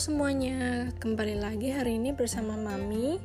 semuanya, kembali lagi hari ini bersama Mami.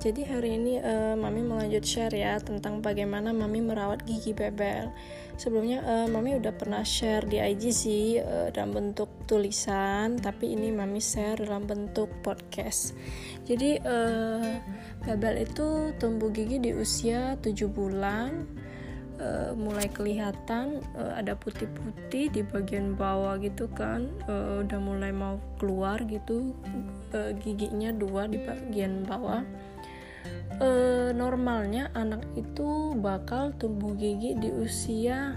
Jadi hari ini uh, Mami mau lanjut share ya tentang bagaimana Mami merawat gigi bebel. Sebelumnya uh, Mami udah pernah share di IG sih uh, dalam bentuk tulisan, tapi ini Mami share dalam bentuk podcast. Jadi uh, bebel itu tumbuh gigi di usia 7 bulan uh, mulai kelihatan uh, ada putih-putih di bagian bawah gitu kan uh, udah mulai mau keluar gitu uh, giginya dua di bagian bawah. Uh, normalnya anak itu bakal tumbuh gigi di usia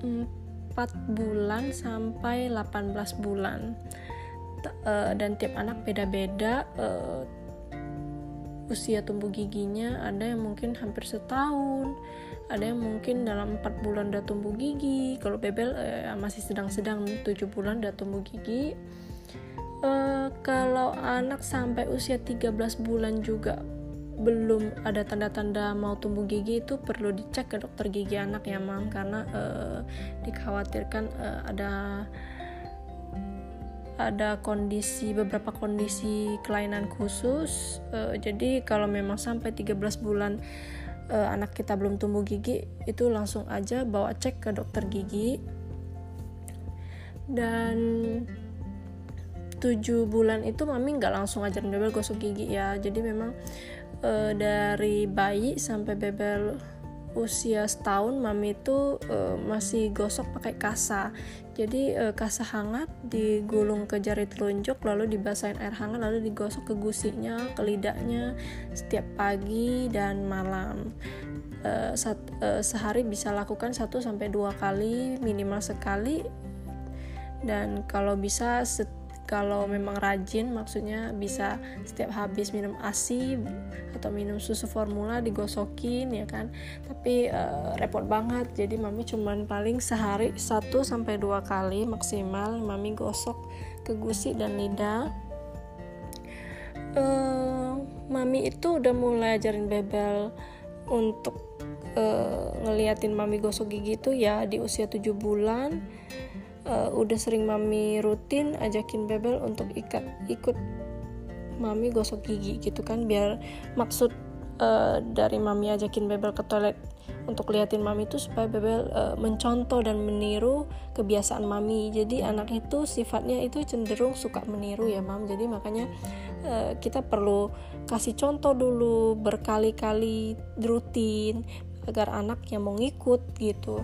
4 bulan sampai 18 bulan. T uh, dan tiap anak beda-beda usia tumbuh giginya ada yang mungkin hampir setahun ada yang mungkin dalam 4 bulan udah tumbuh gigi. Kalau bebel eh, masih sedang-sedang 7 bulan udah tumbuh gigi. Eh, kalau anak sampai usia 13 bulan juga belum ada tanda-tanda mau tumbuh gigi itu perlu dicek ke dokter gigi anak ya mam. Karena eh, dikhawatirkan eh, ada ada kondisi beberapa kondisi kelainan khusus. Uh, jadi kalau memang sampai 13 bulan uh, anak kita belum tumbuh gigi itu langsung aja bawa cek ke dokter gigi. Dan 7 bulan itu mami nggak langsung ajarin bebel gosok gigi ya. Jadi memang uh, dari bayi sampai bebel usia setahun mami itu uh, masih gosok pakai kasa. Jadi uh, kasa hangat digulung ke jari telunjuk lalu dibasahin air hangat lalu digosok ke gusinya ke lidahnya setiap pagi dan malam. Uh, sat, uh, sehari bisa lakukan 1 sampai dua kali minimal sekali. Dan kalau bisa set, kalau memang rajin maksudnya bisa setiap habis minum ASI atau minum susu formula digosokin ya kan? Tapi uh, repot banget. Jadi mami cuman paling sehari 1 sampai dua kali maksimal mami gosok ke gusi dan lidah uh, mami itu udah mulai ajarin bebel untuk uh, ngeliatin mami gosok gigi itu ya di usia 7 bulan uh, udah sering mami rutin ajakin bebel untuk ikat ikut mami gosok gigi gitu kan biar maksud uh, dari mami ajakin bebel ke toilet untuk liatin mami itu supaya bebel uh, mencontoh dan meniru kebiasaan mami. Jadi anak itu sifatnya itu cenderung suka meniru ya mam. Jadi makanya kita perlu kasih contoh dulu berkali-kali rutin agar anak yang mau ngikut gitu.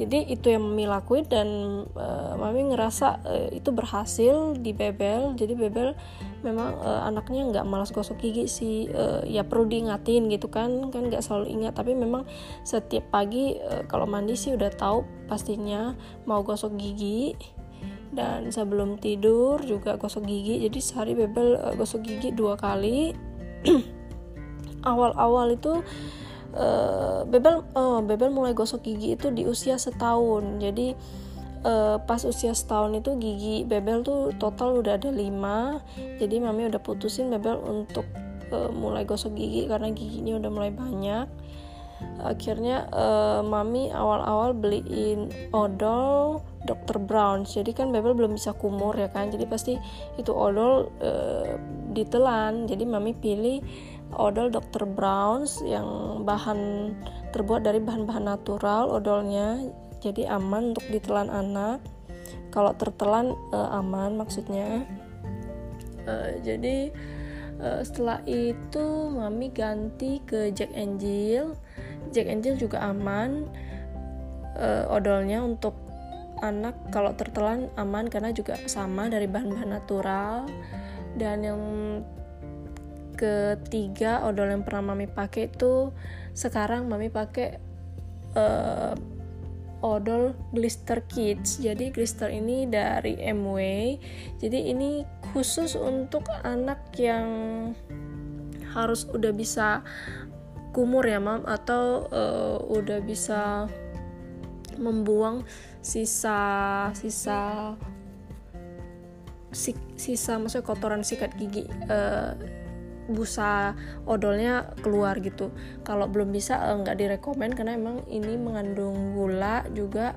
Jadi itu yang mami lakuin dan uh, mami ngerasa uh, itu berhasil di bebel jadi bebel memang uh, anaknya nggak malas gosok gigi sih uh, ya perlu diingatin gitu kan kan nggak selalu ingat. Tapi memang setiap pagi uh, kalau mandi sih udah tahu pastinya mau gosok gigi. Dan sebelum tidur juga gosok gigi. Jadi sehari bebel uh, gosok gigi dua kali. Awal-awal itu uh, bebel uh, bebel mulai gosok gigi itu di usia setahun. Jadi uh, pas usia setahun itu gigi bebel tuh total udah ada lima. Jadi mami udah putusin bebel untuk uh, mulai gosok gigi karena giginya udah mulai banyak. Akhirnya uh, mami awal-awal beliin odol Dr. Brown. Jadi kan bebel belum bisa kumur ya kan? Jadi pasti itu odol uh, ditelan. Jadi mami pilih odol Dr. Browns yang bahan terbuat dari bahan-bahan natural odolnya jadi aman untuk ditelan anak. Kalau tertelan uh, aman maksudnya. Uh, jadi uh, setelah itu mami ganti ke Jack Angel Jack Angel juga aman. Uh, odolnya untuk anak kalau tertelan aman karena juga sama dari bahan-bahan natural. Dan yang ketiga odol yang pernah mami pakai itu sekarang mami pakai uh, odol Glister Kids. Jadi Glister ini dari MW. Jadi ini khusus untuk anak yang harus udah bisa kumur ya mam atau uh, udah bisa membuang sisa sisa sisa maksudnya kotoran sikat gigi uh, busa odolnya keluar gitu. Kalau belum bisa eh, nggak direkomend karena emang ini mengandung gula juga.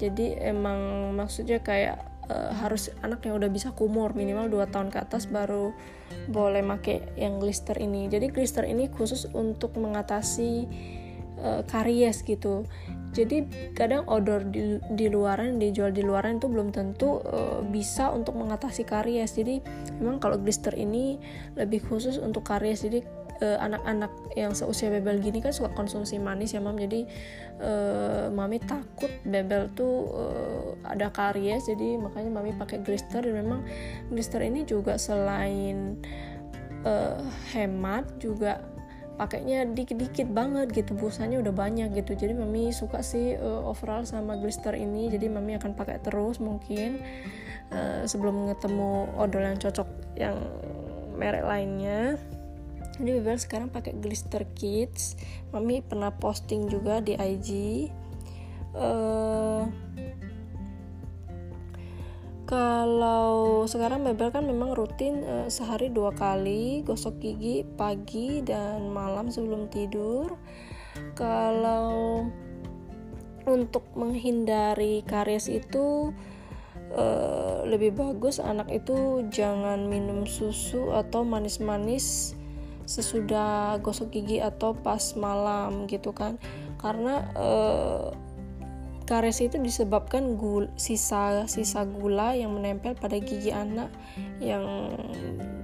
Jadi emang maksudnya kayak uh, harus anak yang udah bisa kumur minimal 2 tahun ke atas baru boleh make yang glister ini. Jadi glister ini khusus untuk mengatasi uh, karies gitu. Jadi kadang odor di, di luaran dijual di luaran itu belum tentu uh, bisa untuk mengatasi karies. Jadi memang kalau glister ini lebih khusus untuk karies. Jadi eh, anak-anak uh, yang seusia bebel gini kan suka konsumsi manis ya mam. Jadi uh, mami takut bebel tuh uh, ada karies. Jadi makanya mami pakai glister dan memang glister ini juga selain uh, hemat juga pakainya dikit-dikit banget gitu busanya udah banyak gitu. Jadi mami suka sih uh, overall sama glister ini. Jadi mami akan pakai terus mungkin uh, sebelum ketemu odol yang cocok yang merek lainnya. Jadi Bebel sekarang pakai glister kids. Mami pernah posting juga di IG uh, kalau sekarang Bebel kan memang rutin uh, sehari dua kali gosok gigi pagi dan malam sebelum tidur. Kalau untuk menghindari karies itu uh, lebih bagus anak itu jangan minum susu atau manis-manis sesudah gosok gigi atau pas malam gitu kan karena uh, Karies itu disebabkan sisa sisa gula yang menempel pada gigi anak yang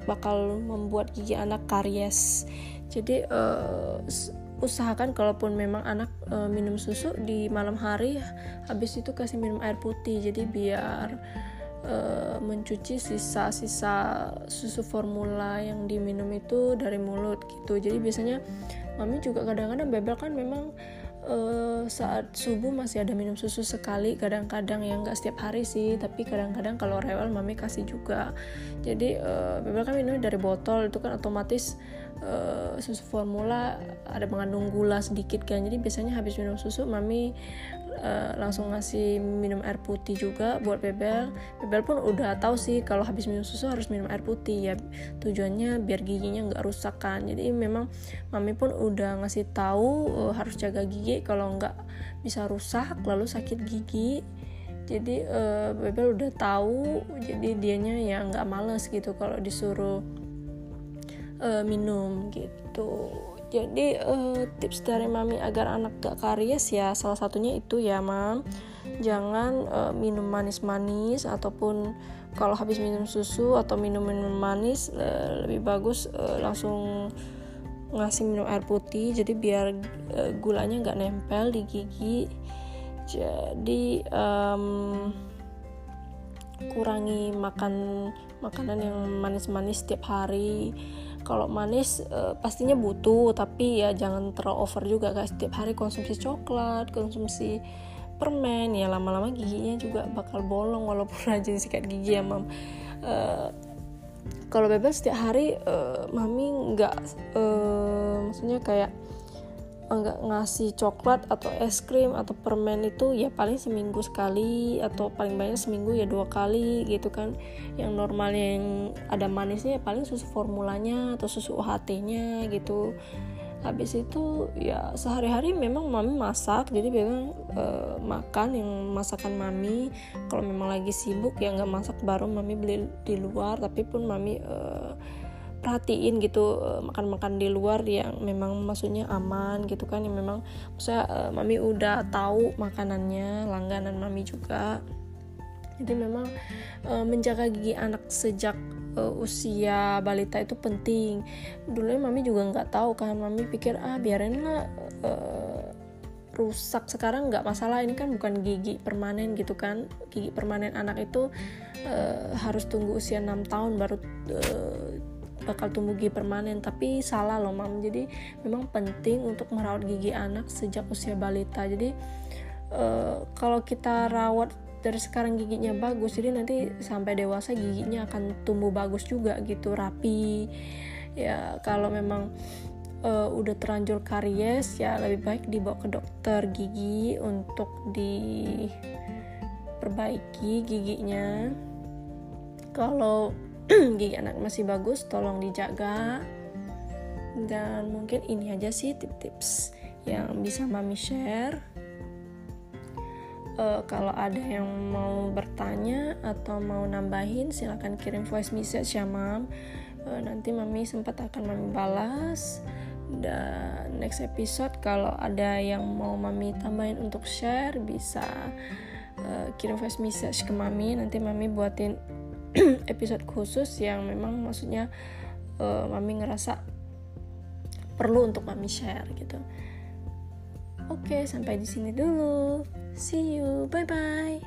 bakal membuat gigi anak karies. Jadi uh, usahakan kalaupun memang anak uh, minum susu di malam hari habis itu kasih minum air putih jadi biar uh, mencuci sisa-sisa susu formula yang diminum itu dari mulut gitu. Jadi biasanya mami juga kadang-kadang bebel kan memang uh, saat subuh masih ada minum susu sekali kadang-kadang yang nggak setiap hari sih tapi kadang-kadang kalau rewel mami kasih juga. Jadi uh, bebel kan minumnya dari botol itu kan otomatis uh, susu formula ada mengandung gula sedikit kan jadi biasanya habis minum susu mami uh, langsung ngasih minum air putih juga buat Bebel. Bebel pun udah tahu sih kalau habis minum susu harus minum air putih ya tujuannya biar giginya nggak rusak kan. Jadi memang mami pun udah ngasih tahu uh, harus jaga gigi kalau nggak bisa rusak lalu sakit gigi. Jadi uh, Bebel udah tahu jadi dianya ya nggak males gitu kalau disuruh uh, minum gitu. Jadi uh, tips dari mami agar anak gak karies ya salah satunya itu ya mam. Jangan uh, minum manis-manis ataupun kalau habis minum susu atau minum minum manis uh, lebih bagus uh, langsung ngasih minum air putih. Jadi biar uh, gulanya nggak nempel di gigi. Jadi um, kurangi makan makanan yang manis-manis setiap hari kalau manis uh, pastinya butuh tapi ya jangan terlalu over juga guys setiap hari konsumsi coklat konsumsi permen ya lama-lama giginya juga bakal bolong walaupun rajin sikat gigi ya mam. Uh, kalau bebas setiap hari uh, mami nggak uh, maksudnya kayak nggak ngasih coklat atau es krim atau permen itu ya paling seminggu sekali atau paling banyak seminggu ya dua kali gitu kan. Yang normalnya yang ada manisnya ya paling susu formulanya atau susu UHT-nya gitu. Habis itu ya sehari-hari memang mami masak jadi memang e, makan yang masakan mami. Kalau memang lagi sibuk ya nggak masak baru mami beli di luar. Tapi pun mami e, perhatiin gitu uh, makan-makan di luar yang memang maksudnya aman gitu kan yang memang saya uh, mami udah tahu makanannya langganan mami juga. Jadi memang uh, menjaga gigi anak sejak usia balita itu penting. Dulu mami juga nggak tahu kan mami pikir ah biarin lah rusak. Sekarang nggak masalah ini kan bukan gigi permanen gitu kan. Gigi permanen anak itu uh, harus tunggu usia 6 tahun baru uh, bakal tumbuh gigi permanen tapi salah loh mam. Jadi memang penting untuk merawat gigi anak sejak usia balita. Jadi uh, kalau kita rawat dari sekarang giginya bagus jadi nanti sampai dewasa giginya akan tumbuh bagus juga gitu rapi. Ya kalau memang uh, udah terlanjur karies ya lebih baik dibawa ke dokter gigi untuk diperbaiki giginya. Kalau gigi anak masih bagus tolong dijaga. Dan mungkin ini aja sih tips-tips yang bisa mami share. Uh, kalau ada yang mau bertanya atau mau nambahin silahkan kirim voice message ya mam. Uh, nanti mami sempat akan mami balas. Dan next episode kalau ada yang mau mami tambahin untuk share bisa uh, kirim voice message ke mami. Nanti mami buatin episode khusus yang memang maksudnya uh, mami ngerasa perlu untuk mami share gitu Oke, sampai di sini dulu. See you. Bye bye.